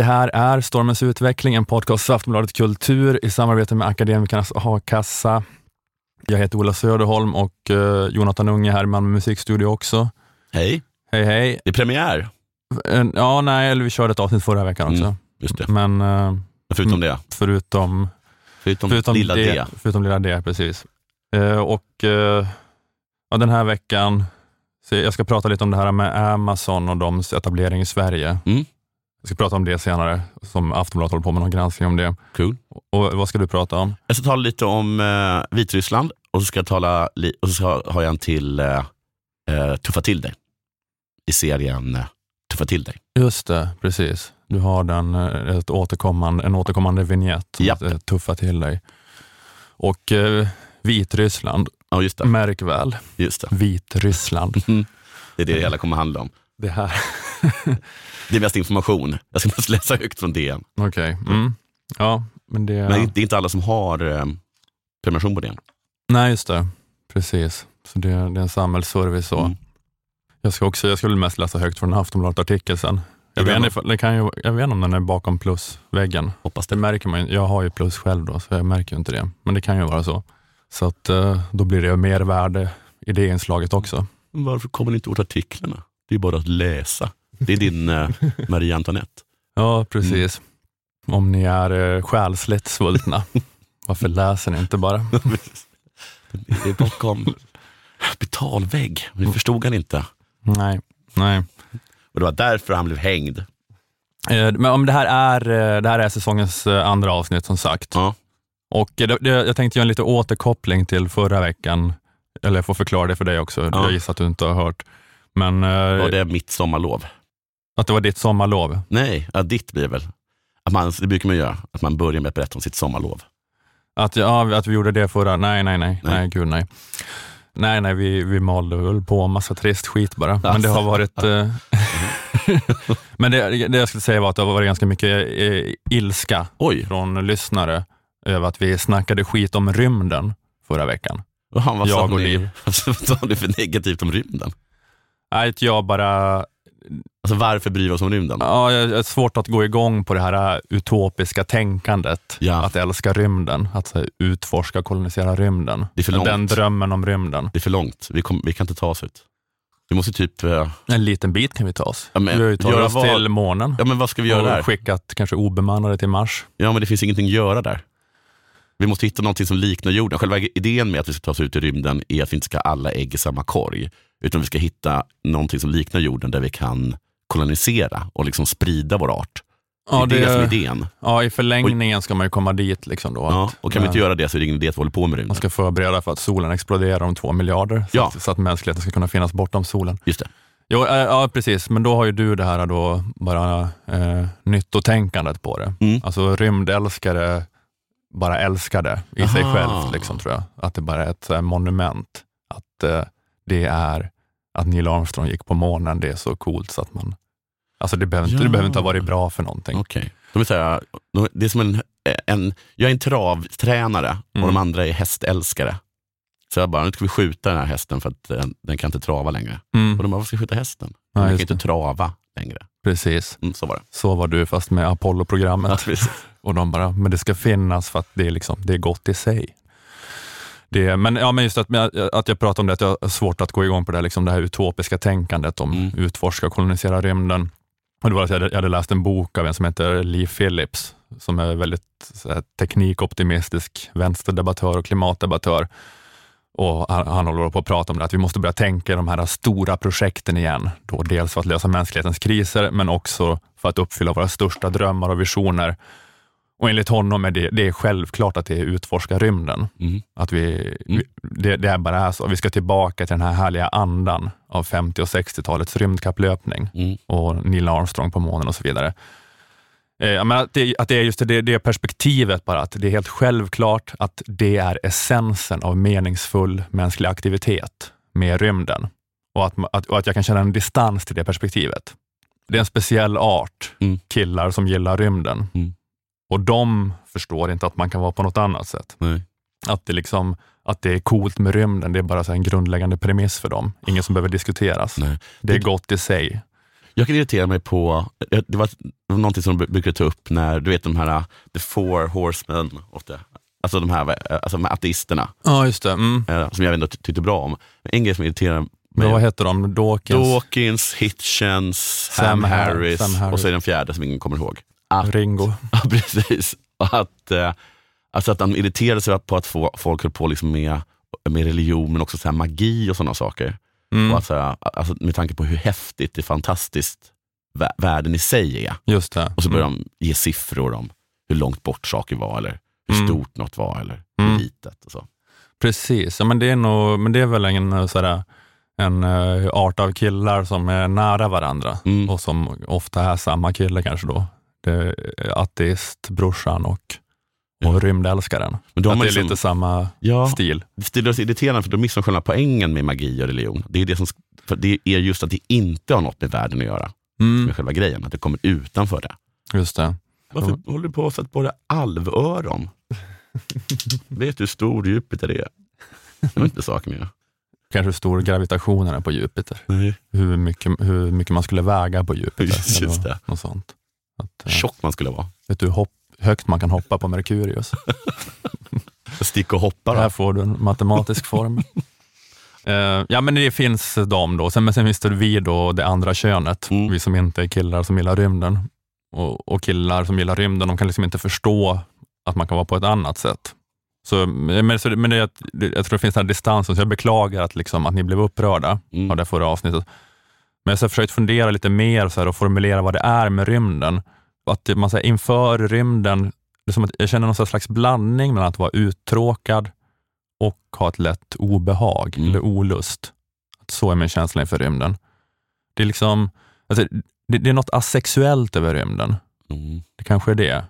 Det här är Stormens utveckling, en podcast för Aftonbladet Kultur i samarbete med Akademikernas A-kassa. Jag heter Ola Söderholm och eh, Jonathan Unge här i Malmö musikstudio också. Hej, Hej hej. det är premiär. Eh, Ja, nej, eller vi körde ett avsnitt förra veckan också. Mm, Just det. Men eh, Förutom Mm. det, förutom, förutom, förutom, lilla det, D. förutom lilla D, precis. Eh, och ja, den här veckan, så jag ska prata lite om det här med Amazon och deras etablering i Sverige. Mm. Jag ska prata om det senare, som Aftonbladet håller på med någon granskning om det. Cool. Och vad ska du prata om? Jag ska tala lite om eh, Vitryssland och så ska jag tala och så ska, har jag en till eh, eh, Tuffa till dig i serien eh, Tuffa till dig. Just det, precis. Du har den, eh, ett återkommande, en återkommande vignett som Japp. Tuffa till dig. Och eh, Vitryssland, Ja, just det. märk väl, Just det. Vitryssland. Det är det det hela kommer handla om. Det här, Det är mest information. Jag ska mest läsa högt från DN. okej. Mm. Ja, men det... Men det är inte alla som har eh, prenumeration på DN. Nej, just det. Precis. Så det, det är en samhällsservice. Så. Mm. Jag, ska också, jag skulle mest läsa högt från Aftonbladet-artikel sen. Jag vet, inte, det kan ju, jag vet inte om den är bakom plusväggen. Hoppas Det det. märker man. Jag har ju plus själv då, så jag märker ju inte det. Men det kan ju vara så. Så att, eh, då blir det mer värde i det inslaget också. Men Varför kommer ni inte åt artiklarna? Det är bara att läsa. Det är din eh, Marie Antoinette. Ja, precis. Om ni är eh, själsligt svultna, varför läser ni inte bara? Det är bakom betalvägg. Det förstod han inte. Nej, nej. Och det var därför han blev hängd. Eh, Men om det här är, eh, det här är säsongens eh, andra avsnitt som sagt. Ja. Och eh, det, det, jag tänkte göra en lite återkoppling till förra veckan. Eller jag får förklara det för dig också. Ja. Jag gissar att du inte har hört. Men eh, Var det mitt sommarlov? Att det var ditt sommarlov. Nej, ja, ditt blir det väl. Att man, det brukar man göra, att man börjar med att berätta om sitt sommarlov. Att, ja, att vi gjorde det förra, nej, nej, nej, nej, Nej. gud nej. Nej, nej, vi, vi malde väl på massa trist skit bara. Men det har Alltså. varit... Eh, men det, det jag skulle säga var att det har varit ganska mycket eh, ilska Oj, från lyssnare över att vi snackade skit om rymden förra veckan. han, vad Jag sa och ni, Liv. vad sa ni för negativt om rymden? Nej, jag bara... Alltså varför bryr vi oss om rymden? Ja, jag är svårt att gå igång på det här äh, utopiska tänkandet. Ja. Att älska rymden, att här, utforska och kolonisera rymden. Det är för långt. Den drömmen om rymden. Det är för långt, vi, kom, vi kan inte ta oss ut. Vi måste typ, eh, En liten bit kan vi ta oss. Ja, men vi har ju tagit oss vad? till månen ja men vad ska vi göra där? och skickat kanske obemannade till Mars. Ja men det finns ingenting att göra där. Vi måste hitta någonting som liknar jorden. Själva idén med att vi ska ta oss ut i rymden är att vi inte ska ha alla ägg i samma korg. Utan vi ska hitta någonting som liknar jorden där vi kan kolonisera och liksom sprida vår art. Ja, det är det som är idén. ja, i förlängningen ska man ju komma dit. Liksom då, Ja, och kan vi inte eh, göra det så är det ingen idé att vi håller på med Man rymden. ska förbereda för att solen exploderar om två miljarder, så, Ja. att, så att mänskligheten ska kunna finnas bortom solen. Just det. Jo, äh, ja, precis. Men då har ju du det här då bara eh, nyttotänkandet på det. Mm. Alltså rymdälskare bara älskar det i sig Aha. självt, liksom, tror jag. Att det bara är ett här, monument. Att eh, det är att Neil Armstrong gick på månen, det är så coolt så att man... Alltså det behöver, inte, Ja. det behöver inte ha varit bra för någonting. Okej. De är så här, de- det är som en, en, jag är en travtränare och Mm. de andra är hästälskare. Så jag bara, nu ska vi skjuta den här hästen för att den, den kan inte trava längre. Mm, Och de bara, varför ska vi skjuta hästen? Ja, den kan just inte trava längre. precis. Mm, så var det. Så var du fast med Apollo-programmet. Ja. Och de bara, men det ska finnas för att det är, liksom, det är gott i sig. Det, men, ja, men just att, att jag pratar om det, att jag har svårt att gå igång på det, liksom det här utopiska tänkandet om Mm. utforska och kolonisera rymden. Och det var att jag hade, jag hade läst en bok av en som heter Lee Phillips, som är väldigt här, teknikoptimistisk vänsterdebattör och klimatdebattör. Och han, han håller på att prata om det, att vi måste börja tänka i de här stora projekten igen. Då dels för att lösa mänsklighetens kriser, men också för att uppfylla våra största drömmar och visioner. Och enligt honom är det, det är självklart att det är utforska rymden. Mm. Att vi, vi, det, det är bara är så. Vi ska tillbaka till den här härliga andan av 50 och 60-talets rymdkapplöpning Mm. och Neil Armstrong på månen och så vidare. Eh, menar att, det, att det är just det, det perspektivet bara, att det är helt självklart att det är essensen av meningsfull mänsklig aktivitet med rymden. Och att, att, och att jag kan känna en distans till det perspektivet. det är en speciell art Mm. killar som gillar rymden. Och de förstår inte att man kan vara på något annat sätt. Nej. Att det, liksom, att det är coolt med rymden, det är bara en grundläggande premiss för dem. Ingen som behöver diskuteras. Nej. Det är gott i sig. Jag kan irritera mig på, eh, det var, någonting som de brukade ta upp när, du vet de här, uh, the four horsemen alltså de här, eh, alltså de här ateisterna, Ja, just det. Mm. eh, som jag ändå ty- tyckte bra om. En grej som irriterar mig, Vad heter de? Dawkins? Dawkins, Hitchens, Sam, Sam Har- Harris, Sam Harris. och så är det den fjärde som ingen kommer ihåg. Att, Ringo. ja, precis. Att, eh, alltså att han irriterade sig på att få, folk höll på liksom med, med religion men också så här magi och sådana saker. Mm. Och att, så här, alltså, med tanke på hur häftigt, det är fantastiskt vä- världen i sig är. Just det. Och så börjar Mm. de ge siffror om hur långt bort saker var eller hur Mm. stort något var eller Mm. hur litet. Och så. Precis, ja, men, det är nog, men det är väl en, eh, sådär, en eh, art av killar som är nära varandra Mm. och som ofta är samma kille kanske då. Det är ateistbrorsan och, och Ja. rymdälskaren. Men har Att det är liksom, lite samma ja, stil. det är irriterande för då missar de själva poängen med magi och religion. Det är, det som, för det är just att det inte har något med världen att göra, Mm, med själva grejen, att det kommer utanför det. just det. Varför Ja. håller du på att sätta på dig alvöron? Vet du hur stor Jupiter är? Det var inte saken jag. Kanske hur stor gravitationen är på Jupiter. Nej. Hur mycket, hur mycket man skulle väga på Jupiter. Just- just det. Något sånt. Att, eh, Tjock man skulle vara. vet du hur högt man kan hoppa på Merkurius? Stick och hoppa Här då. får du en matematisk form. Eh, ja men det finns de då, sen, men sen finns det vi då, det andra könet, Mm. vi som inte är killar som gillar rymden. Och, och killar som gillar rymden, de kan liksom inte förstå att man kan vara på ett annat sätt. Så, men så, men det, jag tror det finns den här distansen, så jag beklagar att, liksom, att ni blev upprörda Mm. av det förra avsnittet. Men jag har försökt fundera lite mer så här, och formulera vad det är med rymden. Att man säger inför rymden, det är som att jag känner någon slags blandning mellan att vara uttråkad och ha ett lätt obehag Mm. eller olust. Att så är min känsla inför rymden. Det är liksom, alltså, det, det är något asexuellt över rymden. Mm. Det kanske är det.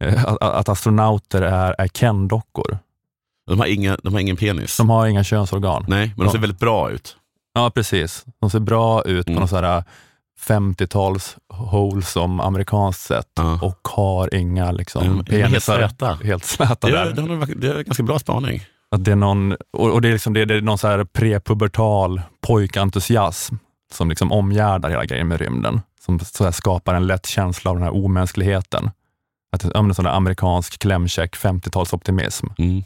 Eh, Att, att astronauter är, är Ken-dockor. De, har ingen, de har ingen penis. De har inga könsorgan. Nej, men de ser väldigt bra ut. Ja, precis. De ser bra ut på Mm. något så här 50-tals wholesome amerikanskt sätt Ja. och har inga liksom, De är helt penisar. släta. Helt släta Det där. är, det, är, det är en ganska bra spaning. Att det är någon, och, det är, liksom, det, är någon så här prepubertal pojkentusiasm som liksom omgärdar hela grejen med rymden. Som så skapar en lätt känsla av den här omänskligheten. Att, ja, sån där amerikansk klämkäck 50-talsoptimism. Mm.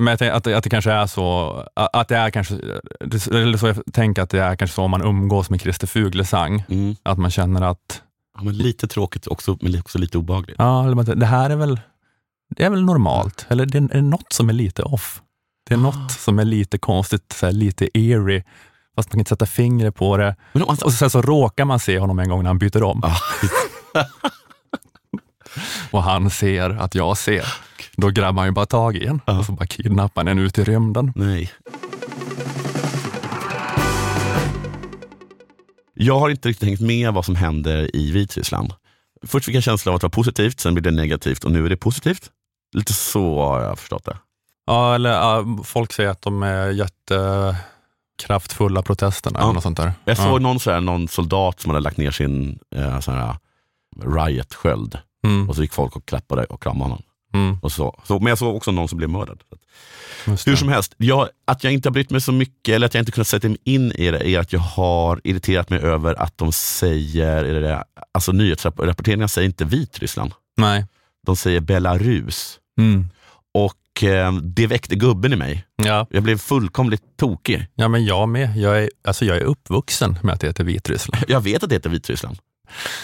Men jag att, att det kanske är så, att det är kanske, eller så jag tänker att det är kanske så om man umgås med Christer Fuglesang, Mm. att man känner att Ja, men lite tråkigt också, men också lite obehagligt. ja, det här är väl, det är väl normalt, eller det är, är något som är lite off. Det är Ah. något som är lite konstigt, så här, lite eerie, fast man kan inte sätta fingret på det. Men man, Och sen så råkar man se honom en gång när han byter om ah, och han ser att jag ser. Då grabbar han ju bara tag i en Ja. och så bara kidnappar han en ut i rymden. nej. Jag har inte riktigt hängt med vad som händer i Vitryssland. Först fick jag känslan av att det var positivt, sen blev det negativt och nu är det positivt. Lite så har jag förstått det. Ja, eller ja, folk säger att de är jättekraftfulla protesterna Ja. eller något sånt där. Jag ja. såg någon, så här, någon soldat som hade lagt ner sin eh, riot-sköld mm, och så gick folk och klappade och kramade honom. mm, Och så, så, men jag såg också någon som blev mördad. Hur det. som helst, jag, att jag inte har brytt mig så mycket eller att jag inte kunnat sätta mig in i det är att jag har irriterat mig över att de säger, är det, alltså nyhetsrapporteringarna säger inte Vitryssland, Nej. de säger Belarus. Mm. Och eh, det väckte gubben i mig. Ja. Jag blev fullkomligt tokig. ja, men jag med. Jag är, alltså jag är uppvuxen med att det heter Vitryssland. Jag vet att det heter Vitryssland.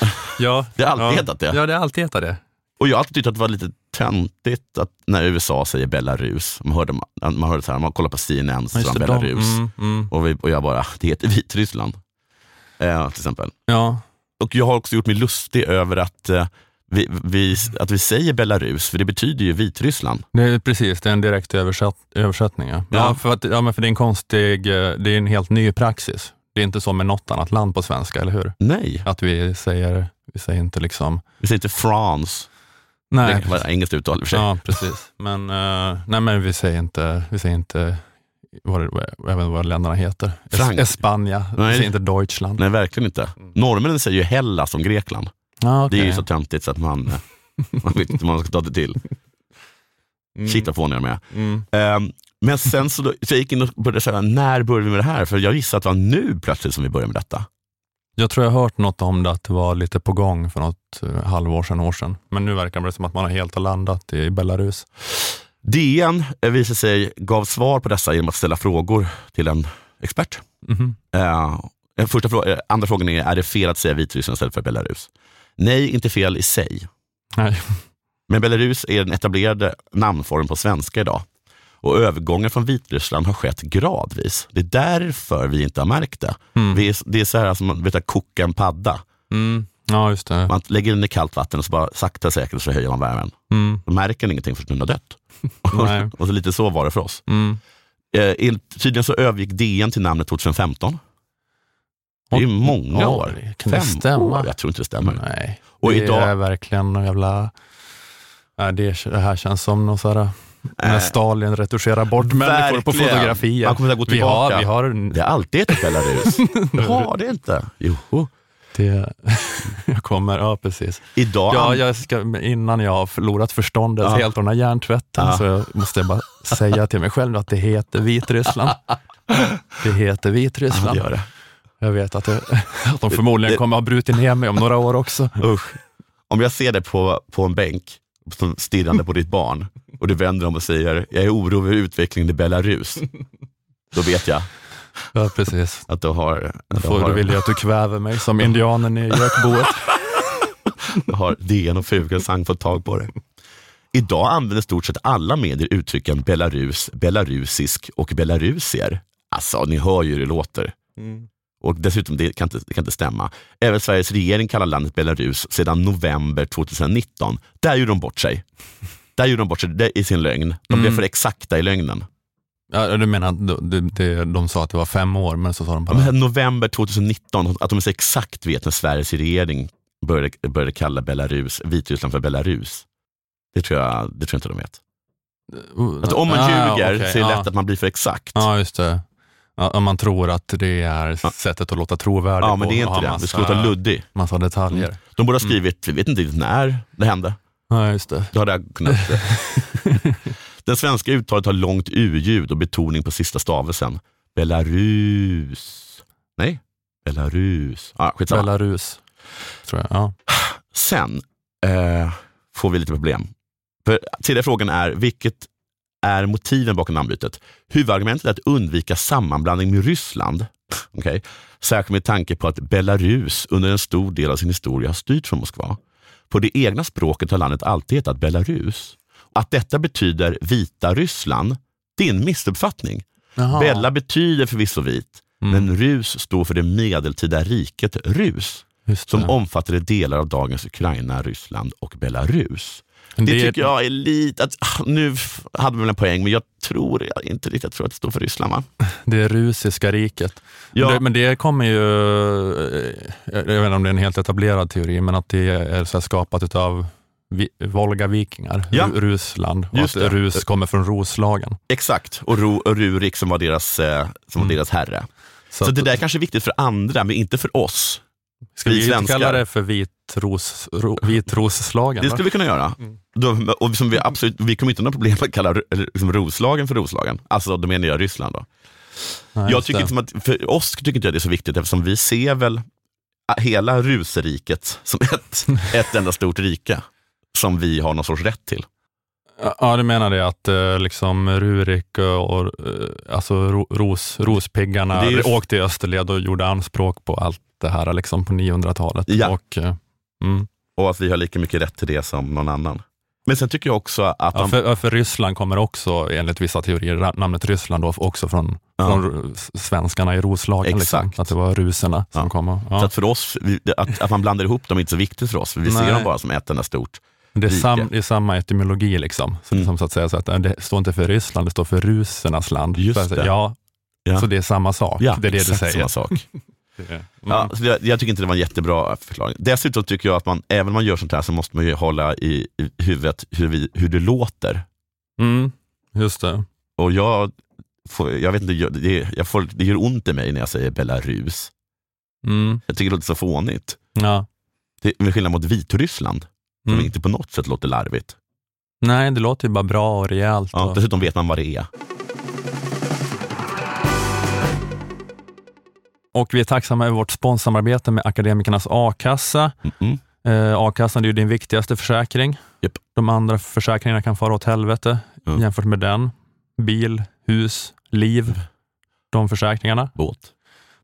Ja, Det har alltid ja. hetat det. Ja, det har alltid hetat det. Och jag har alltid tyckt att det var lite töntigt att när USA säger Belarus, man hörde, man hörde så här, man kollar på CNN så sa de Belarus. Mm, mm. Och, vi, och jag bara, det heter Vitryssland. Eh, till exempel. Ja, Och jag har också gjort mig lustig över att, eh, vi, vi, att vi säger Belarus, för det betyder ju Vitryssland. det är precis. Det är en direkt översatt, översättning. Ja. Ja, Ja. för att, ja, men för det är en konstig, eh, det är en helt ny praxis. Det är inte som med något annat land på svenska, eller hur? Nej, Att vi säger, vi säger inte liksom, vi säger inte France. nej, Det var engelskt uttal i och för sig. Ja, precis. Men, eh, nej, men vi säger inte, vi säger inte vad, det- inte vad länderna heter. Frank- Espanja, Nej. säger inte Deutschland. Nej, verkligen inte. Norrmännen säger ju Hellas som Grekland. Ah, Det är ju så töntigt så att man, man vet inte vad man ska ta det till. Mm. Shit vad fåniga de är. Mm. Ehm, men sen så, då, så jag gick in och började säga, när började vi med det här? För jag gissade att det var nu plötsligt som vi började med detta. Jag tror jag har hört något om det, att det var lite på gång för något eh, halvår sedan, år sedan. Men nu verkar det som att man har helt har landat i Belarus. DN eh, visade sig gav svar på dessa genom att ställa frågor till en expert. Mhm. Eh, första frå- eh, andra frågan är, är det fel att säga Vitryssland istället för Belarus? Nej, inte fel i sig. Nej. Men Belarus är den etablerade namnformen på svenska idag. Och övergången från Vitryssland har skett gradvis. Det är därför vi inte har märkt det. Mm. Vi är, det är så här som vet, att koka en padda. Mm. Ja, just det. Man lägger den i kallt vatten och så bara sakta säkert så höjer man värmen. Mm. Då märker den ingenting förrän den har dött. Och så lite så var det för oss. Mm. Eh, tydligen så övergick DN till namnet 2015. Det är många Ja, år. Kan det Fem stämma? år? Jag tror inte det stämmer. Nej. Och det idag- är verkligen någon jävla... Nej, det, det här känns som någon sån här... När Eh, Stalin retuscherar bort människor på fotografier. Man kommer att gå vi har, tillbaka. vi har Det har alltid hetat Belarus. det har det inte. Jo. det, jag kommer, ja precis. Idag Ja, jag ska, innan jag har förlorat förståndet Ja. helt av den här hjärntvätten Ja. så måste jag bara säga till mig själv att det heter Vitryssland. Det heter Ja, Vitryssland. det gör det. Jag vet att, det, att de förmodligen Det- kommer ha brutit ner mig om några år också. Usch. Om jag ser dig på, på en bänk stirrande på ditt barn och du vänder om och säger jag är orolig över utvecklingen i Belarus. Då vet jag Ja, precis. att du har, Då att du får, har, då vill jag att du kväver mig som indianen i gökboet. du har DN och Fuglesang fått tag på det. Idag använder stort sett alla medier uttrycken Belarus, belarusisk och belarusier. Alltså, ni hör ju hur det låter. Och dessutom, det kan, inte, det kan inte stämma. Även Sveriges regering kallar landet Belarus sedan november 2019. Där gjorde de bort sig. Där gjorde de bort sig det, i sin lögn. De blev Mm. för exakta i lögnen. Ja, du menar att de, de, de sa att det var fem år, men så sa de bara... men november 2019, att de så exakt vet när Sveriges regering började, började kalla Belarus, Vitryssland för Belarus. Det tror jag, det tror jag inte de vet. Att om man Ah, ljuger okej, så är det ja. lätt att man blir för exakt. Ja, just det. Om man tror att det är sättet att låta trovärdig Ja, men det är inte det. Massa, Det ska låta luddig. massa detaljer. De borde ha skrivit, vi vet inte riktigt när det hände. Ja, just det. Då hade jag kunnat... Den svenska uttalet har långt u-ljud och betoning på sista stavelsen. Belarus. Nej, Belarus. Ah, skitsamma. Belarus, tror jag. Ja. Sen eh, får vi lite problem. För tredje frågan är, vilket är motiven bakom namnbytet? Huvudargumentet är att undvika sammanblandning med Ryssland. Okay? Särskilt med tanke på att Belarus under en stor del av sin historia har styrt från Moskva. På det egna språket har landet alltid hetat Belarus. Att detta betyder vita Ryssland, det är en missuppfattning. Jaha. Bella betyder förvisso vit, Mm. men Rus står för det medeltida riket Rus som omfattade delar av dagens Ukraina, Ryssland och Belarus. Det, Det- tycker jag är lite, att, ah, nu hade vi väl en poäng, men jag tror jag inte riktigt tror att det står för Ryssland va? Det rusiska riket. Ja. Det, men det kommer ju, eh, jag vet inte om det är en helt etablerad teori, men att det är så skapat av Volga-vikingar, Ja. Ru- Rusland. Och Just att det. Rus kommer från Roslagen. Exakt, och, Ru, och Rurik som var deras, eh, som var Mm. deras herre. Så, Så att, det där är kanske är viktigt för andra, men inte för oss. ska vi vi inte kalla det för vitros, ro, vitrosslagen? Det skulle vi kunna göra. Mm. Då, och som vi, absolut, vi kommer inte ha några problem att kalla liksom, Roslagen för Roslagen. Alltså, då menar jag Ryssland. Då. Nej, Jag tycker inte att, för oss tycker inte jag det är så viktigt eftersom vi ser väl hela ruseriket som ett, ett enda stort rike som vi har någon sorts rätt till. Ja, du menar det att eh, liksom Rurik och, eh, alltså ro, ros, Rospiggarna ju- åkte i österled och gjorde anspråk på allt det här liksom på 900-talet. Ja. Och, eh, mm. Och att vi har lika mycket rätt till det som någon annan. Men sen tycker jag också att ja, för, ja, för Ryssland kommer också, enligt vissa teorier, namnet Ryssland då också från, Ja. från svenskarna i Roslagen. Liksom, Exakt. att det var ruserna som Ja. kom. Och, så ja. att för oss, att, att man blandar ihop dem är inte så viktigt för oss, för vi ser Nej. dem bara som ett enda stort. det, är sam, det är samma etymologi. Liksom. Så, Mm. liksom, så att säga, så att, eh, det står inte för Ryssland, det står för rusernas land. Just det. Ja, Ja. så det är samma sak. Ja, det är det du säger. samma sak. Är- Mm. Ja, så det, jag tycker inte det var en jättebra förklaring. Dessutom tycker jag att man, även om man gör sånt här, så måste man ju hålla i, i huvudet hur, vi, hur det låter. Mm, just det. Och jag får, jag vet inte, jag- det, jag får, det gör ont i mig när jag säger Belarus. Mm. Jag tycker det låter så fånigt. Ja. Det är skillnad mot Vitryssland, som Mm. inte på något sätt låter larvigt. Nej, det låter ju bara bra och rejält. Ja, och... dessutom vet man vad det är. Och vi är tacksamma över vårt sponssamarbete med Akademikernas a-kassa. Mm. Eh, a-kassan är ju din viktigaste försäkring. Japp. De andra försäkringarna kan fara åt helvete Ja. jämfört med den. Bil, hus, liv, de försäkringarna. Båt.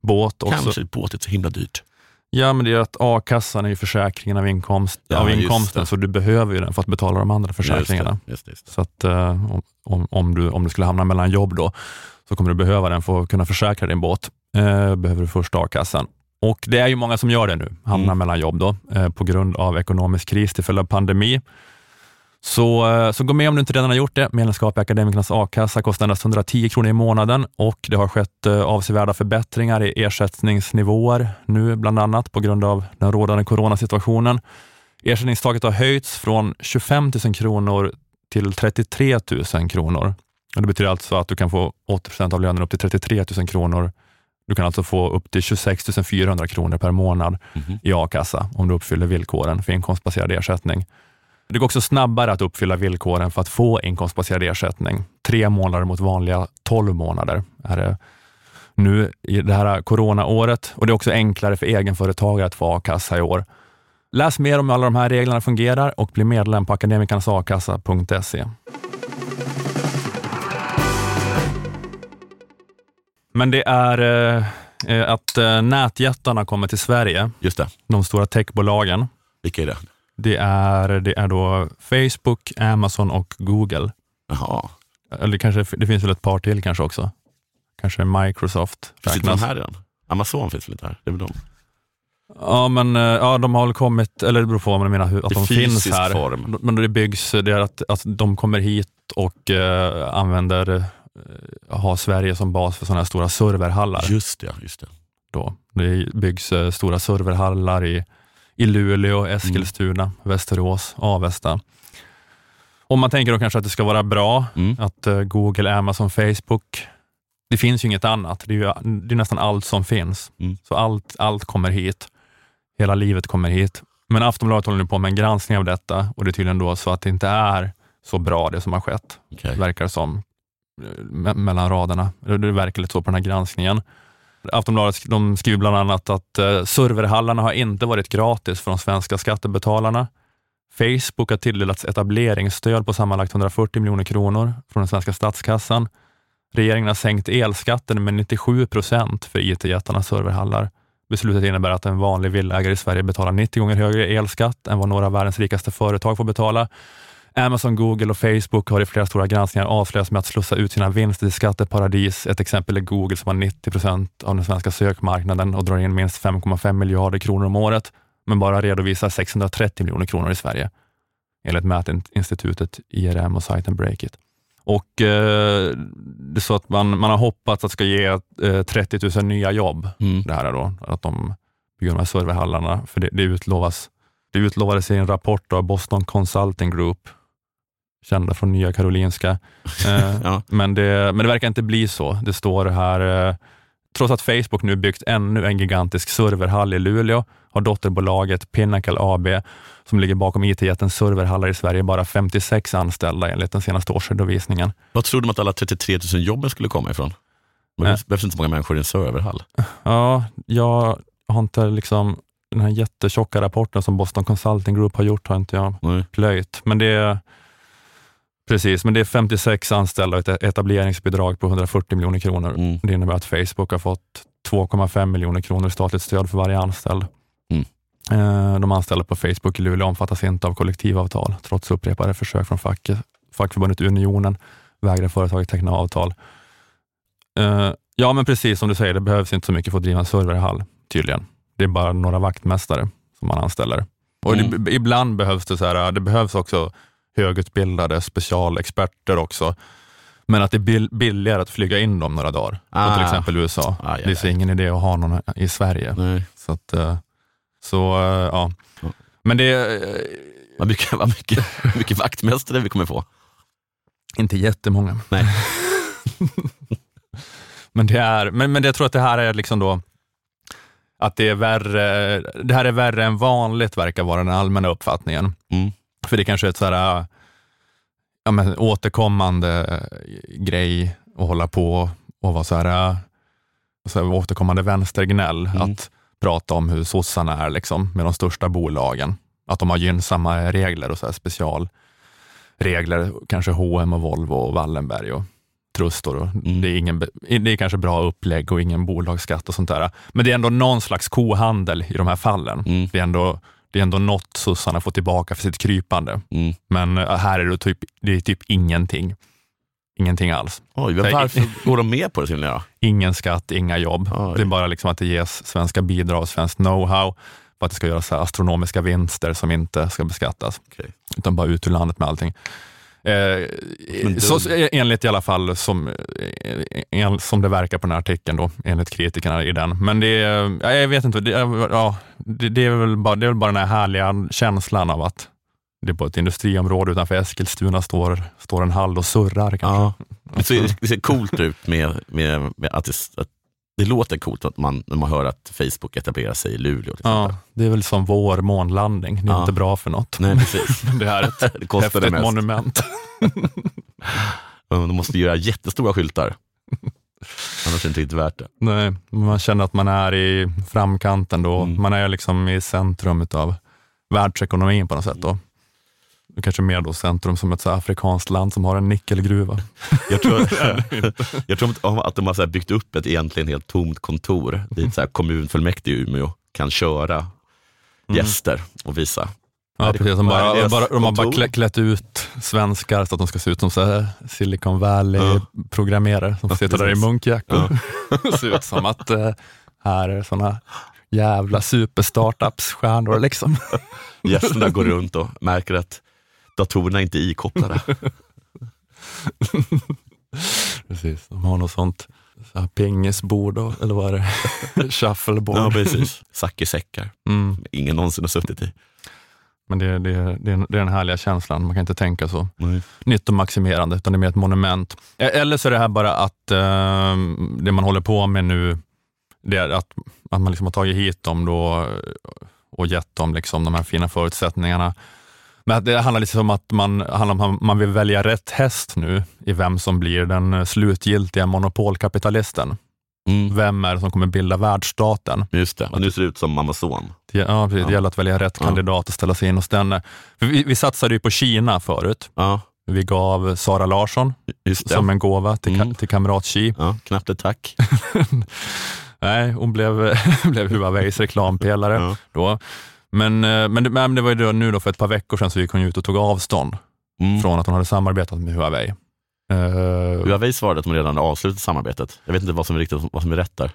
Båt också. Kanske båt är så himla dyrt. Ja, men det är att a-kassan är ju försäkringen av, inkomst, Ja, av inkomsten, så du behöver ju den för att betala de andra försäkringarna. Just det, just det. Så att eh, om, om, du, om du skulle hamna mellan jobb då, så kommer du behöva den för att kunna försäkra din båt. Eh, behöver du först a-kassan. Och det är ju många som gör det nu, hamnar Mm. mellan jobb då, eh, på grund av ekonomisk kris till följd av pandemi. Så, eh, så gå med om du inte redan har gjort det. Medlemskap i Akademikernas a-kassa kostar endast 110 kronor i månaden och det har skett avsevärda förbättringar i ersättningsnivåer nu, bland annat på grund av den rådande coronasituationen. Ersättningstaket har höjts från 25 000 kronor till 33 000 kronor. Och det betyder alltså att du kan få 80 procent av lönen upp till 33 000 kronor. Du kan alltså få upp till 26 400 kronor per månad Mhm. i a-kassa om du uppfyller villkoren för inkomstbaserad ersättning. Det går också snabbare att uppfylla villkoren för att få inkomstbaserad ersättning. Tre månader mot vanliga 12 månader är det nu i det här coronaåret och det är också enklare för egenföretagare att få a-kassa i år. Läs mer om hur alla de här reglerna fungerar och bli medlem på akademikarsakassa.se. Men det är eh, eh, att eh, nätjättarna kommer till Sverige, Just det. de stora techbolagen. Vilka är det? Det är, det är då Facebook, Amazon och Google. Jaha. Eller kanske, det finns väl ett par till kanske också. Kanske Microsoft Finns inte de här redan? Amazon finns väl inte här? Det är väl de? Ja, men eh, ja, de har väl kommit, eller det beror på vad man menar, hur, att de finns här. form. Men det byggs, det är att, att de kommer hit och eh, använder, eh, har Sverige som bas för sådana här stora serverhallar. Just det, just det. Då. Det byggs eh, stora serverhallar i, i Luleå, Eskilstuna, Västerås, Avesta. Om man tänker då kanske att det ska vara bra, Mm. att eh, Google, Amazon, Facebook, det finns ju inget annat. Det är, ju, det är nästan allt som finns. Mm. Så allt, allt kommer hit. Hela livet kommer hit. Men Aftonbladet håller nu på med en granskning av detta och det är tydligen då så att det inte är så bra det som har skett, Okej. verkar som, me- mellan raderna. Det verkar lite så på den här granskningen. Aftonbladet de skriver bland annat att eh, serverhallarna har inte varit gratis för de svenska skattebetalarna. Facebook har tilldelats etableringsstöd på sammanlagt 140 miljoner kronor från den svenska statskassan. Regeringen har sänkt elskatten med 97 procent för IT-jättarnas serverhallar. Beslutet innebär att en vanlig villaägare i Sverige betalar 90 gånger högre elskatt än vad några av världens rikaste företag får betala. Amazon, Google och Facebook har i flera stora granskningar avslöjats med att slussa ut sina vinster till skatteparadis. Ett exempel är Google som har 90 procent av den svenska sökmarknaden och drar in minst 5,5 miljarder kronor om året, men bara redovisar 630 miljoner kronor i Sverige, enligt mätinstitutet IRM och sajten Breakit. Och eh, det är så att man, man har hoppats att det ska ge eh, 30 000 nya jobb, Mm. det här då, att de bygger de här serverhallarna, för det, det, utlovas, det utlovades i en rapport av Boston Consulting Group, kända från Nya Karolinska. Eh, Ja. men, det, men det verkar inte bli så. Det står här, eh, trots att Facebook nu byggt ännu en gigantisk serverhall i Luleå, har dotterbolaget Pinnacle AB, som ligger bakom IT-jättens serverhallar i Sverige, bara 56 anställda enligt den senaste årsredovisningen. Vad trodde de att alla 33 000 jobben skulle komma ifrån? Men. Det behövs inte så många människor i en serverhall. Ja, jag har inte liksom, den här jättetjocka rapporten som Boston Consulting Group har gjort, har inte jag Nej. plöjt. Men det är, precis, men det är 56 anställda och ett etableringsbidrag på 140 miljoner kronor. Mm. Det innebär att Facebook har fått 2,5 miljoner kronor i statligt stöd för varje anställd. Mm. Eh, De anställda på Facebook i Luleå omfattas inte av kollektivavtal, trots upprepade försök från facket. Fackförbundet Unionen vägrar företaget teckna avtal. Eh, Ja, men precis som du säger, det behövs inte så mycket för att driva en serverhall, tydligen. Det är bara några vaktmästare som man anställer. Och Mm. det, ibland behövs det så här, det behövs också högutbildade specialexperter också. Men att det är bill- billigare att flyga in dem några dagar. Ah. Till exempel USA. Ah, det är så ingen idé att ha någon i Sverige. Nej. Så, att, eh, så eh, ja. Men det eh, Vad mycket, vad mycket, mycket vaktmästare vi kommer få. inte jättemånga. Nej. Men, det är, men, men jag tror att det här är liksom då att det är värre, det här är värre än vanligt verkar vara den allmänna uppfattningen. Mm. För det kanske är ett så här, ja, men, återkommande grej att hålla på och vara så här, så här återkommande vänstergnäll. Mm. Att prata om hur sossarna är liksom, med de största bolagen. Att de har gynnsamma regler och så här specialregler. Kanske H&M och Volvo och Wallenberg och Trustor. Och Mm. det, är ingen, det är kanske bra upplägg och ingen bolagsskatt och sånt där. Men det är ändå någon slags kohandel i de här fallen. Mm. Det, är ändå, det är ändå något sossarna får tillbaka för sitt krypande. Mm. Men eh, här är det typ, det är typ ingenting. Ingenting alls. Oj, varför går de med på det Silvia? Ingen skatt, inga jobb. Oj. Det är bara liksom att det ges svenska bidrag och svenskt know-how för att det ska göras astronomiska vinster som inte ska beskattas. Okej. Utan bara ut ur landet med allting. Eh, så, så, enligt i alla fall som, eh, en, som det verkar på den här artikeln, då, enligt kritikerna i den. Men det är, ja, jag vet inte, det, ja, det, det, är väl bara, det är väl bara den här härliga känslan av att det är på ett industriområde utanför Eskilstuna står, står en hall och surrar. Kanske. Ja. Det ser, det ser coolt ut med, med, med att, det, att det låter coolt att man, när man hör att Facebook etablerar sig i Luleå. Ja, det är väl som vår månlandning. Det är Ja. inte bra för något. Nej, precis. Det är ett Det kostar det häftigt mest. monument. De måste göra jättestora skyltar. Annars är det inte riktigt värt det. Nej, man känner att man är i framkanten då. Mm. Man är liksom i centrum av världsekonomin på något sätt. Då. Kanske mer då centrum som ett så afrikanskt land som har en nickelgruva. Jag tror, jag tror att- de har så byggt upp ett egentligen helt tomt kontor dit så kommunfullmäktige i Umeå kan köra gäster och visa. Ja, precis. De, bara, bara, de har bara klä, klätt ut svenskar så att de ska se ut som så här Silicon Valley-programmerare som sitter där i munkjackor. ser ut som att eh, här är sådana jävla superstartups-stjärnor. Liksom. Gästerna går runt och märker att datorerna inte är ikopplade. Precis, de har något sånt så pingisbord, och, eller vad är det? Shuffleboard. Ja, precis. Sackesäckar. Mm. Ingen någonsin har suttit i. Men det, det, det, är- det är den härliga känslan, man kan inte tänka så Nej. nyttomaximerande, utan det är mer ett monument. E- Eller så är det här bara att eh, det man håller på med nu, det är att, att man liksom har tagit hit dem då och gett dem liksom de här fina förutsättningarna. Men det handlar liksom om att man, handlar om att man vill välja rätt häst nu i vem som blir den slutgiltiga monopolkapitalisten. Mm. Vem är det som kommer bilda världsstaten? Just det, och nu ser det ut som Amazon. Det, ja, precis, det Ja. gäller att välja rätt kandidat och ställa sig in hos den. För vi, vi satsade ju på Kina förut. Ja, Vi gav Sara Larsson det. som en gåva till, Mm. till Kamrat Xi. Ja, knappt ett tack. Nej, hon blev, blev Huaweis reklampelare Ja. då. Men, eh, men, det, men det var ju då, nu då för ett par veckor sedan så gick hon ut och tog avstånd Mm. från att hon hade samarbetat med Huawei. Eh, Huawei svarade att de redan avslutat samarbetet. Jag vet inte vad som är, riktigt, vad som är rätt där.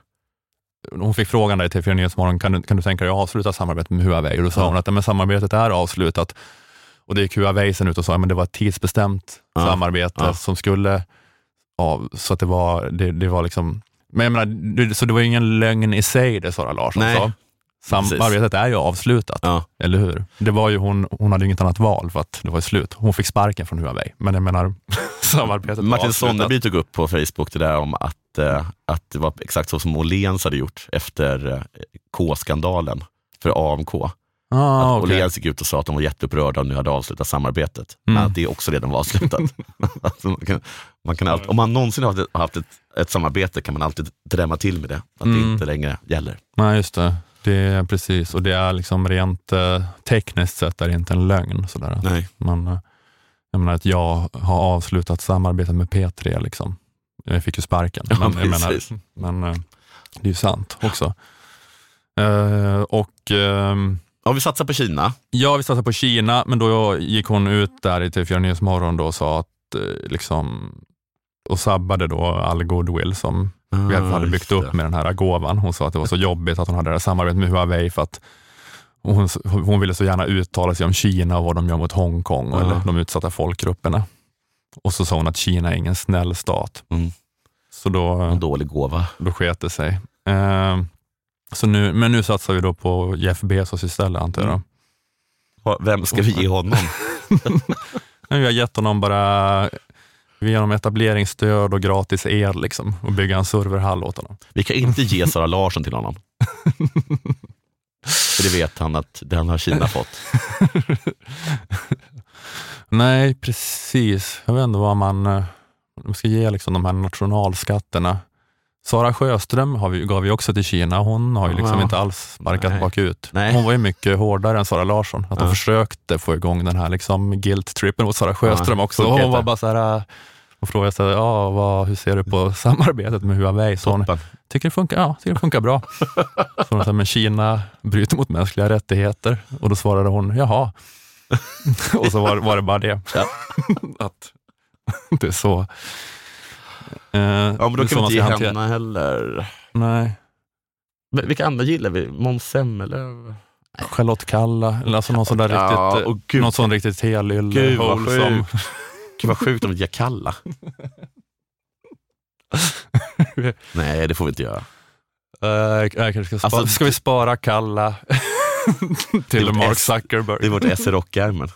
hon fick frågan där i TV4 Nyhetsmorgon, kan du, kan du tänka dig att avsluta samarbetet med Huawei? Och då sa Ja. hon att ja, men samarbetet är avslutat. Och det gick Huawei sen ut och sa att det var ett tidsbestämt Ja. samarbete Ja. som skulle av, så att det var, det, det var liksom, men jag menar, så det var ju ingen lögn i sig det Sara Larsson Nej. sa. Samarbetet är ju avslutat, Ja. eller hur? Det var ju hon, hon hade ju inget annat val för att det var slut. Hon fick sparken från Huawei, men jag menar, samarbetet Martin. Sonneby tog upp på Facebook det där om att, eh, att det var exakt så som Åhléns hade gjort efter eh, K-skandalen för AMK. Ah, att. Åhléns gick ut och sa att de var jätteupprörda och nu hade avslutat samarbetet. Mm. Men att det också redan var avslutat. alltså man kan, man kan alltid, om man någonsin har haft ett, haft ett, ett samarbete kan man alltid drämma till med det. Att det Mm. inte längre gäller. Nej, just det. Det precis, och det är liksom rent eh, tekniskt sett är det inte en lögn. Sådär. Nej. Man, eh, jag menar att jag har avslutat samarbetet med P3. Liksom. Jag fick ju sparken, Ja, men, menar, men eh, det är ju sant också. Eh, och ehm, Om vi satsar på Kina. Ja, vi satsade på Kina, men då gick hon ut där i TV4 Nyhetsmorgon då och sa att eh, liksom, och sabbade då all goodwill som vi Ah, hade byggt just upp med den här gåvan. Hon sa att det var så jobbigt att hon hade det här samarbetet med Huawei för att hon, hon ville så gärna uttala sig om Kina och vad de gör mot Hongkong och eller de utsatta folkgrupperna. Och så sa hon att Kina är ingen snäll stat. Mm. Så då, En dålig gåva. då sket det sig. Eh, så nu, men nu satsar vi då på Jeff Bezos istället antar jag. Mm. Vem ska vi ge honom? Vi har gett honom bara Genom etableringsstöd och gratis el liksom, och bygga en serverhall åt honom. Vi kan inte ge Sara Larsson till honom. För det vet han att den har Kina fått. Nej, precis. Jag vet inte vad man, eh, man ska ge liksom de här nationalskatterna. Sara Sjöström har vi, gav vi också till Kina. Hon har ju liksom Ja. inte alls sparkat Nej. bakut. Nej. Hon var ju mycket hårdare än Sara Larsson. Att hon Ja. försökte få igång den här liksom guilt-trippen mot Sara Sjöström Ja, också. funkar Hon var bara så här, och frågade sig, ja, vad, hur ser du på samarbetet med Huawei? Så hon tycker det funkar, ja, tycker det funkar bra. Så hon sa, men Kina bryter mot mänskliga rättigheter. Och då svarade hon, jaha. och så var, var det bara det. Ja. Att det är så. Eh, Ja, men då kan vi inte ge hantera- henne heller. Nej, vilka andra gillar vi? Måns Zelmerlöw? Charlotte Kalla, eller alltså någon sån där Ja, riktigt, och gud. någon sån riktigt helylle, Gud, vad wholesome. Gud vad sjukt om vi ger Kalla. Nej, det får vi inte göra. Jag kanske ska, spara, Alltså, ska vi spara Kalla till Mark Zuckerberg? Det är vårt S i rockärmen.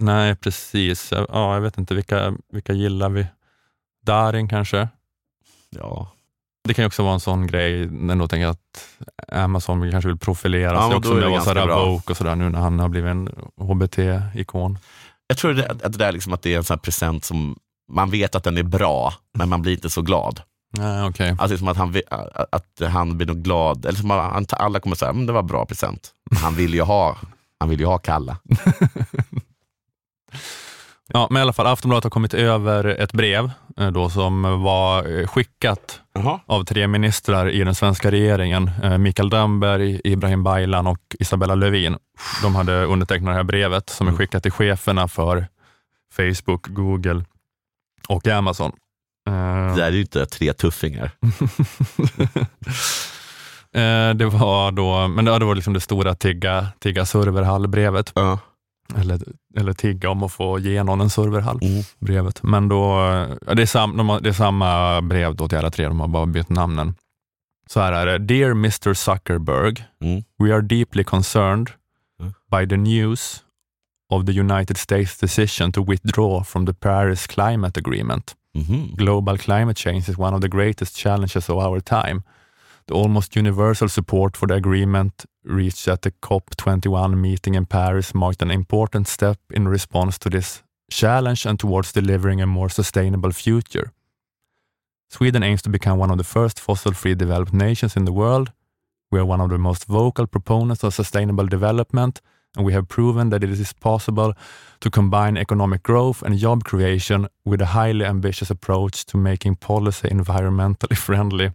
Nej, precis. Ja, Ja, jag vet inte, vilka, vilka gillar vi? Darin kanske? Ja. Det kan ju också vara en sån grej, när jag tänker att Amazon kanske vill profilera Ja, sig också med att vara woke och sådär nu när han har blivit en HBT-ikon. Jag tror det, att det där liksom att det är en sån present som man vet att den är bra, men man blir inte så glad. Nej, okej. Alltså som att han, att han blir nog glad, eller som att alla kommer säga, men det var bra present. Men Han vill ju ha, han vill ju ha Kalla. Ja, men i alla fall, Aftonbladet har kommit över ett brev eh, då, som var eh, skickat Jaha. av tre ministrar i den svenska regeringen. Eh, Mikael Damberg, Ibrahim Baylan och Isabella Lövin. De hade undertecknat det här brevet som är Mm. skickat till cheferna för Facebook, Google och Amazon. Det där är ju inte tre tuffingar. Det var då, men det, var liksom det stora tigga, tigga serverhall-brevet, Ja. Eller, eller tigga om att få ge någon en serverhall. Mm. brevet. Men då, det, är sam, de har, det är samma brev då till alla tre, de har bara bytt namnen. Så här är det. Dear Mr Zuckerberg, Mm. we are deeply concerned Mm. by the news of the United States decision to withdraw from the Paris Climate Agreement. Mhm. Global climate change is one of the greatest challenges of our time. The almost universal support for the agreement reached at the COP21 meeting in Paris marked an important step in response to this challenge and towards delivering a more sustainable future. Sweden aims to become one of the first fossil-free developed nations in the world. We are one of the most vocal proponents of sustainable development, and we have proven that it is possible to combine economic growth and job creation with a highly ambitious approach to making policy environmentally friendly.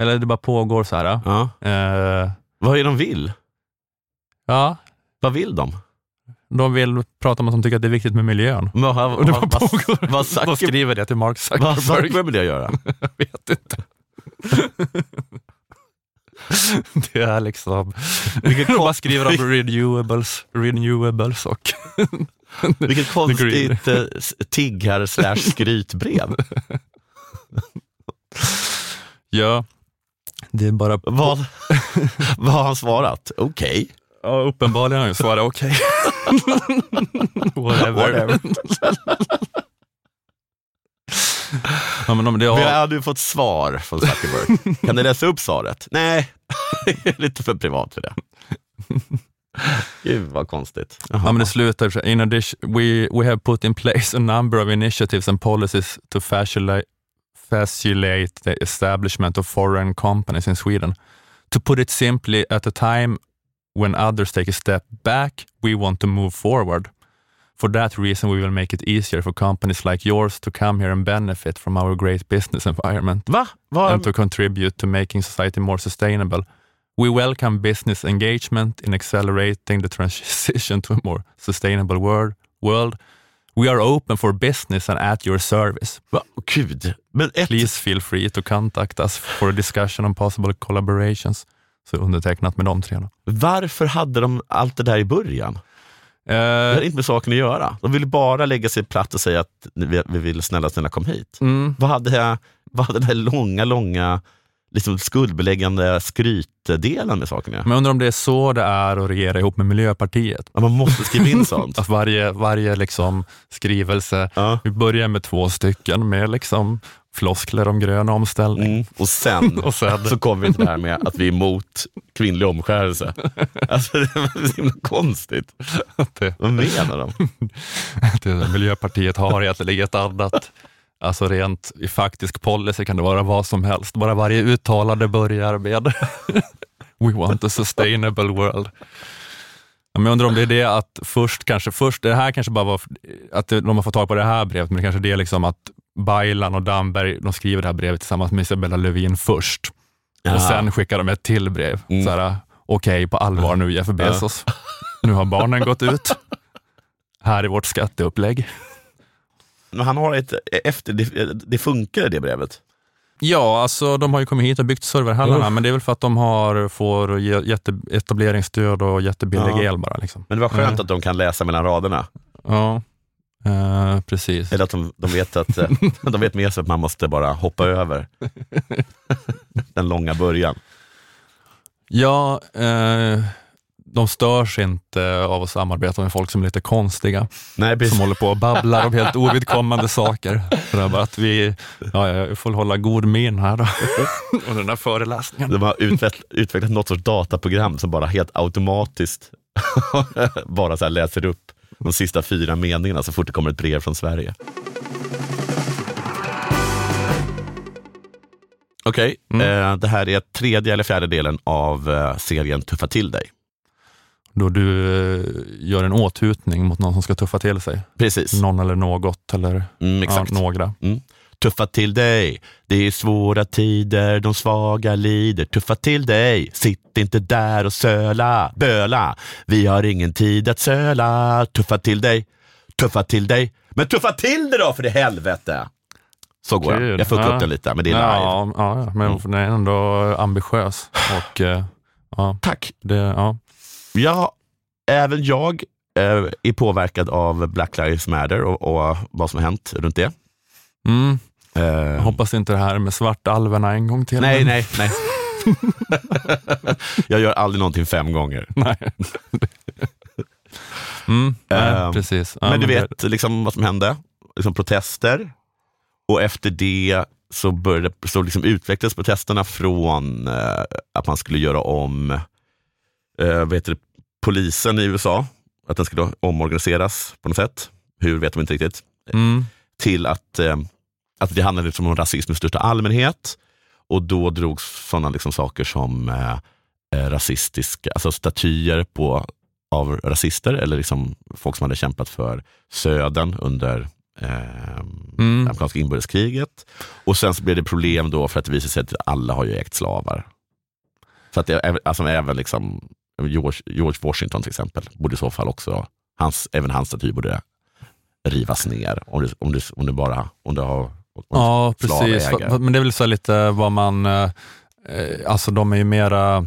Eller det bara pågår så här. Ja. Eh, Vad är de vill? ja, Vad vill de? de vill prata om att de tycker att det är viktigt med miljön. Vad, vad, Och det vad, vad, vad, De Zucker, skriver det till Mark vad Zuckerberg. Zuckerberg vill jag göra? Jag vet inte. Det är liksom, Vilket, kon, skriver om renewables, renewables och vilket konstigt eh, tiggar slash skrytbrev. ja, det är bara, Vad, vad har han svarat? Okej. ja, uppenbarligen har jag svarat okej. Whatever. Whatever. Ja, men de, det, Vi ja, har du fått svar från Zuckerberg. Kan du läsa upp svaret? Nej, det är lite för privat för det. Gud vad konstigt. ja, men det slutar in addition, we, we have put in place a number of initiatives and policies to facilitate, facilitate the establishment of foreign companies in Sweden. To put it simply, at a time when others take a step back, we want to move forward. For that reason, we will make it easier for companies like yours to come here and benefit from our great business environment Va? Vad- and to contribute to making society more sustainable. We welcome business engagement in accelerating the transition to a more sustainable world. world. We are open for business and at your service. Va? Gud. Men ett, Please feel free to contact us for a discussion on possible collaborations. Så undertecknat med de tre. Varför hade de allt det där i början? Det Eh, hade inte med saken att göra. De ville bara lägga sig platt och säga att vi, vi vill snälla, snälla kom hit. mm, Vad hade, jag, vad hade den här långa, långa liksom skuldbeläggande skrytdelen med sakerna. Men jag undrar om det är så det är att regera ihop med Miljöpartiet? Ja, man måste skriva in sånt. Att varje, varje liksom skrivelse, Ja. vi börjar med två stycken med liksom floskler om grön omställning. Mm. Och sen Och sen, så kommer vi till det här med att vi är emot kvinnlig omskärelse. Alltså, det är så himla konstigt. det, Vad menar de? det, Miljöpartiet har egentligen ett annat, alltså rent i faktisk policy kan det vara vad som helst. Bara varje uttalande börjar med We want a sustainable world. Ja, Men jag undrar om det är det att först kanske, först, det här kanske bara var att de har fått tag på det här brevet, men det kanske det är liksom att Baylan och Damberg, de skriver det här brevet tillsammans med Isabella Lövin först. Ja. Och sen skickar de ett till brev. Mm. Okej, på allvar nu Jeff Bezos. Nu har barnen gått ut. Här är vårt skatteupplägg. Men han har ett, efter, det, det funkar det brevet. Ja, alltså de har ju kommit hit och byggt serverhallarna, Uff. men det är väl för att de har, får jätte, etableringsstöd och jättebillig Ja. el bara. Liksom. Men det var skönt Mm. att de kan läsa mellan raderna. Ja, eh, precis. Eller att de, de vet att eh, de vet med sig att man måste bara hoppa över den långa början. Ja, eh, de störs inte av att samarbeta med folk som är lite konstiga, Nej, som håller på och babblar om helt ovidkommande saker. Är bara att vi, ja, jag får hålla god min här då, och den här föreläsningen. De har utvecklat, utvecklat något sorts dataprogram som bara helt automatiskt bara så läser upp de sista fyra meningarna så fort det kommer ett brev från Sverige. Okej, eh, det här är tredje eller fjärde delen av eh, serien Tuffa till dig. Då du eh, gör en åthutning mot någon som ska tuffa till sig. Precis, Någon eller något, eller mm, ja, exakt. några. Tuffa till dig, det är svåra tider, de svaga lider. Tuffa till dig, sitt inte där och söla, böla. Vi har ingen tid att söla. Tuffa till dig, tuffa till dig. Men tuffa till det då för i helvete! Så går jag. Kul. Jag fuckar Ja. upp den lite, men det är live. Ja, ja, ja, men den är ändå ambitiös. Och, eh, ja, Tack. det, ja. Ja, även jag eh, är påverkad av Black Lives Matter och, och vad som har hänt runt det. Mm, Eh, hoppas inte det här med svartalverna en gång till. nej, nej, nej. jag gör aldrig någonting fem gånger. nej. Mm, nej, Ehm, precis. Ja, men du det- vet liksom vad som hände? Liksom protester. Och efter det så, började, så liksom utvecklades protesterna från eh, att man skulle göra om eh, vad heter det, polisen i USA. Att den skulle omorganiseras på något sätt. Hur vet de inte riktigt. Mm, Till att, eh, att det handlade liksom om rasism i största allmänhet. Och då drogs sådana liksom saker som eh, eh, rasistiska, alltså statyer på, av rasister eller liksom folk som hade kämpat för södern under eh, Mm. det amerikanska inbördeskriget. Och sen så blev det problem då för att det visade sig att alla har ju ägt slavar. Så att det, alltså även liksom George, George Washington till exempel, borde i så fall också, hans, även hans staty borde rivas ner. Om du, om du, om du bara, om du har om Ja, precis. Fa- Men det är väl så lite vad man, eh, alltså de är ju mera,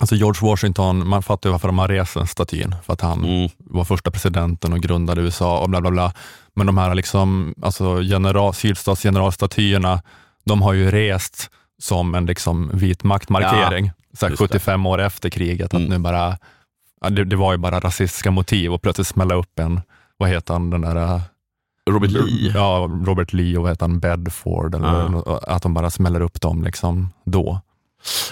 alltså George Washington, man fattar ju varför de har rest den statyn, för att han Mm, var första presidenten och grundade USA och bla bla bla. Men de här liksom, alltså general, sydstatsgeneralstatyerna, de har ju rest som en liksom vit maktmarkering, så just det. 75 år efter kriget. Att Mm. nu bara, ja, det, det var ju bara rasistiska motiv och plötsligt smälla upp en, vad heter han, den där Robert Lee. Ja, Robert Lee och vad heter han, Bedford, eller Ja. att de bara smäller upp dem liksom då.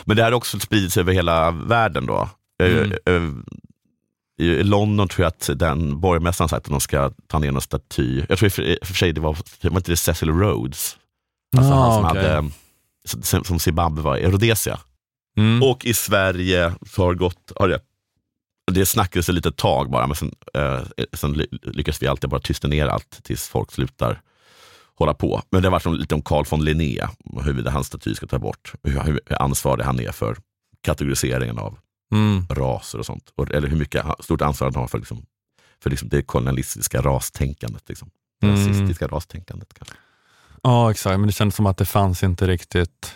Men det här har också spridits över hela världen då. Eh, Mm. eh, I London tror jag att den borgmästaren sagt att de ska ta ner någon staty. Jag tror i och för för sig det var, var inte det Cecil Rhodes? Alltså Ah, han som okej. hade, som, Zimbabwe var i Rhodesia. Mm. Och i Sverige så har det gått, har det, det snackades ett litet tag bara, men sen, eh, sen ly- lyckas vi alltid bara tysta ner allt tills folk slutar hålla på. Men det har varit lite om Carl von Linné, och huruvida hans staty ska ta bort, hur, hur ansvarig han är för kategoriseringen av Mm. raser och sånt. Och, eller hur mycket stort ansvar han har för, liksom, för liksom det kolonialistiska rastänkandet. Liksom. Mm. Rasistiska rastänkandet. Kanske. Ja, exakt, men det kändes som att det fanns inte riktigt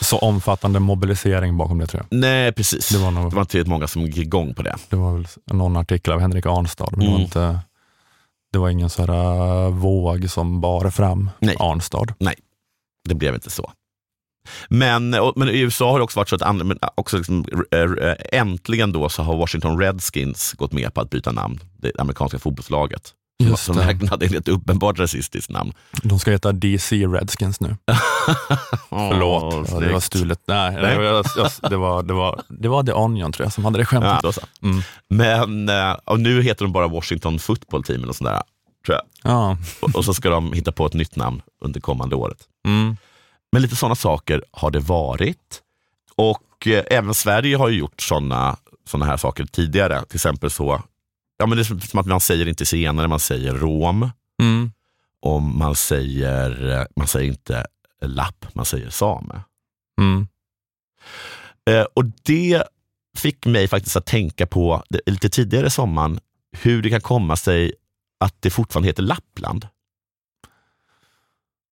så omfattande mobilisering bakom det tror jag. Nej, precis. Det Det var, var, nog, inte tillräckligt många som gick igång på det. det var väl någon artikel av Henrik Arnstad, men det, var Mm. inte, det var ingen så här äh, våg som bar fram Nej. Arnstad. Det blev inte så. Men, och, men i USA har det också varit så att andra, men också liksom, äh, äntligen då så har Washington Redskins gått med på att byta namn. Det amerikanska fotbollslaget. Just som hade ett uppenbart rasistiskt namn. De ska heta DC Redskins nu. Förlåt, ja, det var stulet. Nej, Nej. Det, var, det, var, det, var, det var The Onion tror jag som hade det Ja, skämtet. så. Mm. Men eh, och nu heter de bara Washington Football Team eller sånt där, tror jag. Ja. Och, och så ska de hitta på ett nytt namn under kommande året. Mm. Men lite sådana saker har det varit. Och eh, även Sverige har ju gjort sådana såna här saker tidigare. Till exempel så, ja men det är som att man säger inte senare, man säger rom. Mm. Och man säger, eh, man säger inte lapp, man säger same. Mm. Eh, och det fick mig faktiskt att tänka på, det- lite tidigare i sommaren, hur det kan komma sig att det fortfarande heter Lappland.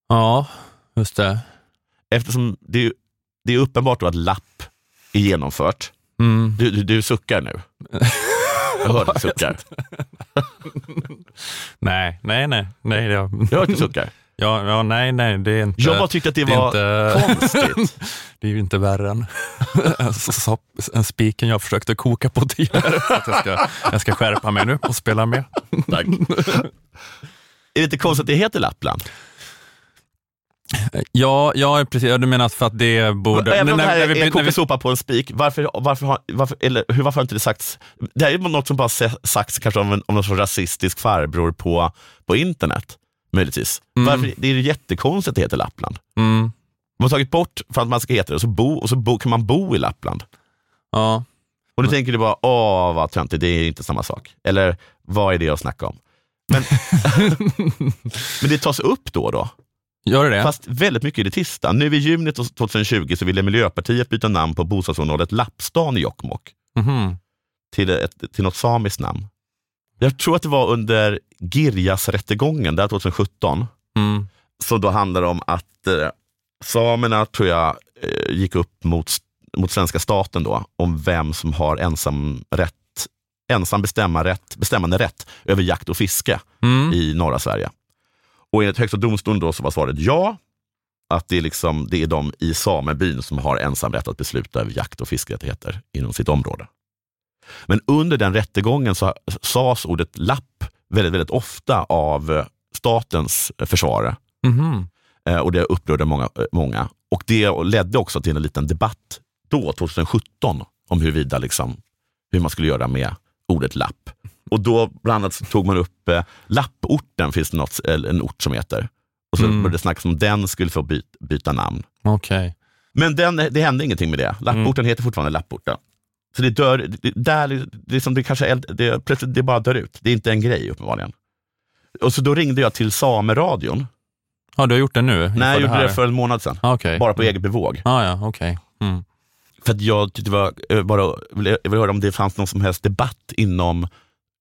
Ja, just det. Eftersom det, är- det är uppenbart att lapp är genomfört. Mm. Du, du, du suckar nu. Jag hör att du suckar. Nej, nej, nej. nej jag, Jag hör att du suckar. ja, ja, nej, nej, det är inte... Jag bara tyckte att det, det var inte- konstigt. Det är ju inte värre än en spiken jag försökte koka på tidigare. Jag, ska, jag ska skärpa mig nu och spela med. Tack. Är det inte konstigt att det heter Lappland? Ja, ja precis. Du menar för att det borde... Även om det här är vi- kokasopa på en spik, varför, varför, har, varför, eller, hur, varför har inte det sagts? Det här är något som bara sagts kanske om, en, om någon sorts rasistisk farbror på, på internet. Möjligtvis. Mm. Varför, det är jättekonstigt att det heter Lappland. Mm, Man har tagit bort för att man ska heta det, och så, bo, och så bo, kan man bo i Lappland. ja. Och då tänker du bara, åh vad töntigt, det är inte samma sak. Eller, vad är det att snacka om? Men, men det tas upp då och då. Gör det det? Fast väldigt mycket i det tysta. Nu i juni 2020 så ville Miljöpartiet byta namn på bostadsområdet Lappstan i Jokkmokk Mhm. till, ett, till något samiskt namn. Jag tror att det var under Girjas-rättegången, där 2017, Mm. så då handlar det om att eh, samerna, tror jag, eh, gick upp mot, mot svenska staten då, om vem som har ensam rätt, ensam bestämma rätt, bestämmande rätt över jakt och fiske Mm. i norra Sverige. Och enligt Högsta domstolen då så var svaret ja, att det är, liksom, det är de i samebyn som har ensam rätt att besluta över jakt och fiskerättigheter inom sitt område. Men under den rättegången så sades ordet lapp väldigt, väldigt ofta av eh, statens försvarare. Mhm. Eh, Och det upprörde många, eh, många. Och det ledde också till en liten debatt då, 2017, om huruvida liksom, hur man skulle göra med ordet lapp. Och då bland annat så tog man upp eh, lapporten, finns det något, eller en ort som heter. Och så Mm. började det snackas om den skulle få byt, byta namn. Okej. Men den, det hände ingenting med det. Lapporten heter fortfarande Lapporten. Så det dör, det, där, det, är som det kanske eld, det, plötsligt det bara dör ut. Det är inte en grej uppenbarligen. Och så då ringde jag till Sameradion. Ja, du har gjort det nu? Nej, jag gjorde här? det för en månad sedan. Ah, Okej. Bara på eget bevåg. Ah, ja, okej. Mm. För att jag tyckte det var, jag bara, jag ville höra om det fanns någon som helst debatt inom,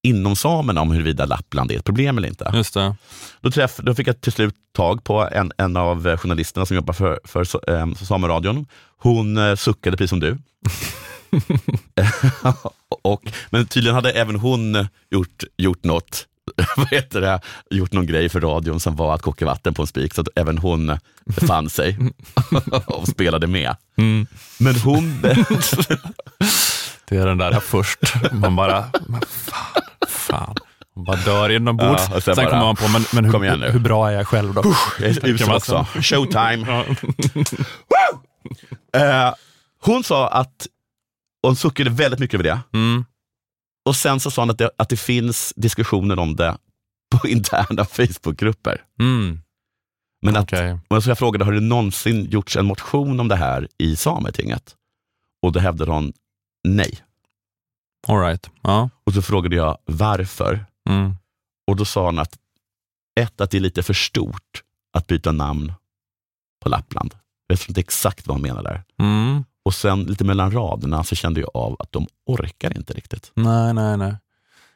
inom samerna om huruvida Lappland är ett problem eller inte. Just det. Då, träff, då fick jag till slut tag på en, en av journalisterna som jobbar för, för eh, Sameradion. Hon eh, suckade precis som du. och, men tydligen hade även hon gjort, gjort något vad heter det, gjort någon grej för radion som var att koka vatten på en spik, så att även hon befann sig och spelade med. Mm. Men hon, Det är den där först. Man bara, men fan, fan. Man bara dör inombords. Ja, och sen sen bara, kommer man på, men, men hur, hur bra är jag själv då? jag är också. så. Showtime. Eh, hon sa att, hon suckade väldigt mycket över det, Mm. och sen så sa hon att det, att det finns diskussioner om det på interna Facebookgrupper. Mm. Men att, Okej. men så jag frågade, har det någonsin gjorts en motion om det här i Sametinget? Och då hävdade hon nej. All right. Ja. Och så frågade jag varför. Mm. Och då sa hon att ett, att det är lite för stort att byta namn på Lappland. Jag vet inte exakt vad hon menar där. Mm. Och sen lite mellan raderna så kände jag av att de orkar inte riktigt. Nej, nej, nej.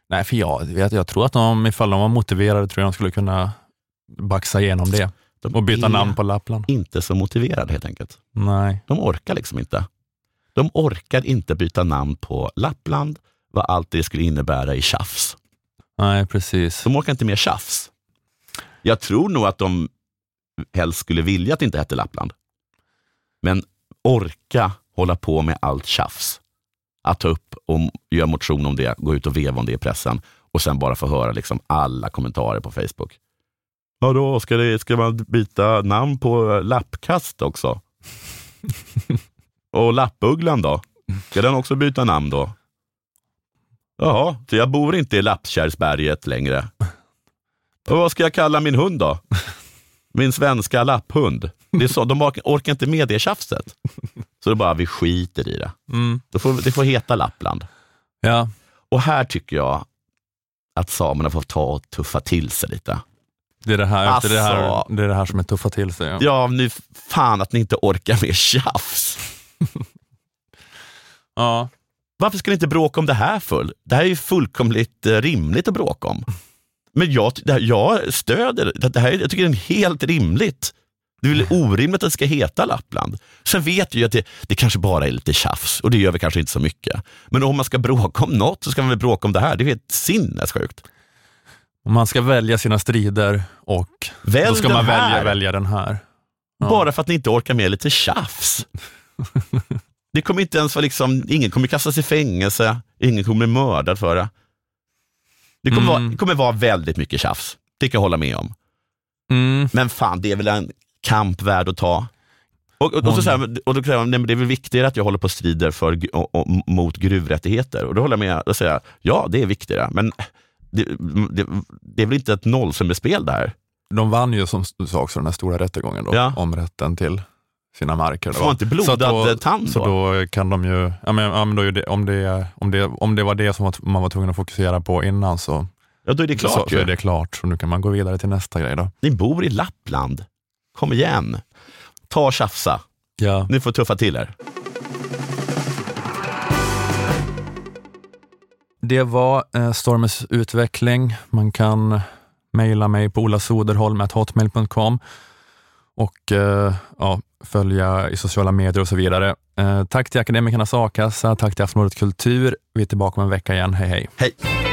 Nej, för jag, vet, jag tror att de, ifall de var motiverade, tror jag de skulle kunna baxa igenom det De och byta namn på Lappland. inte så motiverade helt enkelt. Nej. De orkar liksom inte. De orkar inte byta namn på Lappland, vad allt det skulle innebära i tjafs. Nej, precis. De orkar inte mer tjafs. Jag tror nog att de helst skulle vilja att det inte hette Lappland. Men orka hålla på med allt tjafs. Att ta upp och göra motion om det, gå ut och veva om det i pressen och sen bara få höra liksom alla kommentarer på Facebook. Vadå, ska, det, ska man byta namn på lappkast också? och lappugglan då? Ska den också byta namn då? Jaha, så jag bor inte i Lappkärrsberget längre. Och vad ska jag kalla min hund då? Min svenska lapphund. Det är så, de orkar, inte med det tjafset. Så är bara, vi skiter i det. Mm. Det får, det får heta Lappland. Ja, Och här tycker jag att samerna får ta och tuffa till sig lite. det är det här, det, är det, här, Alltså. det är det här som är tuffa till sig. Ja. Ja, nu fan att ni inte orkar med tjafs. Ja. Varför ska ni inte bråka om det här full? Det här är ju fullkomligt eh, rimligt att bråka om. Men jag, här, jag stöder det. det här, jag tycker det är helt rimligt. Det är väl orimligt att det ska heta Lappland. Sen vet jag att det, det kanske bara är lite tjafs och det gör vi kanske inte så mycket. Men om man ska bråka om något så ska man väl bråka om det här. Det är helt sinnessjukt. Man ska välja sina strider och Välj då ska man välja, välja den här. Ja. Bara för att ni inte orkar med lite tjafs. Det kommer inte ens vara liksom, ingen kommer kastas i fängelse, ingen kommer bli mördad för det. Det kommer, Mm. vara, det kommer vara väldigt mycket tjafs, det kan jag hålla med om. Mm. Men fan, det är väl en kamp värd att ta. Och, och, och, så Hon- säger, och då nej, men det är väl viktigare att jag håller på och strider för, och, och, mot gruvrättigheter. Och då håller jag med, då säger ja det är viktigare, men det, det, det är väl inte ett nollsummespel det här? De vann ju som du sa också den här stora rättegången då, Ja. om rätten till sina marker. Får Då. man inte Så att blodad då, eh, tand Så då? då kan de ju, ja men, ja, men då är det, om, det, om, det, om det var det som man var tvungen att fokusera på innan så, Ja, då är det klart så, så är det klart. Så nu kan man gå vidare till nästa grej då. Ni bor i Lappland. Kom igen. Ta och tjafsa. Ja. Ni får tuffa till er. Det var eh, Stormens utveckling. Man kan mejla mig på olasoderholm.hotmail.com och eh, ja, följa i sociala medier och så vidare. Eh, tack till Akademikernas a-kassa, tack till Aftonbladet Kultur. Vi är tillbaka om en vecka igen. Hej hej! Hej.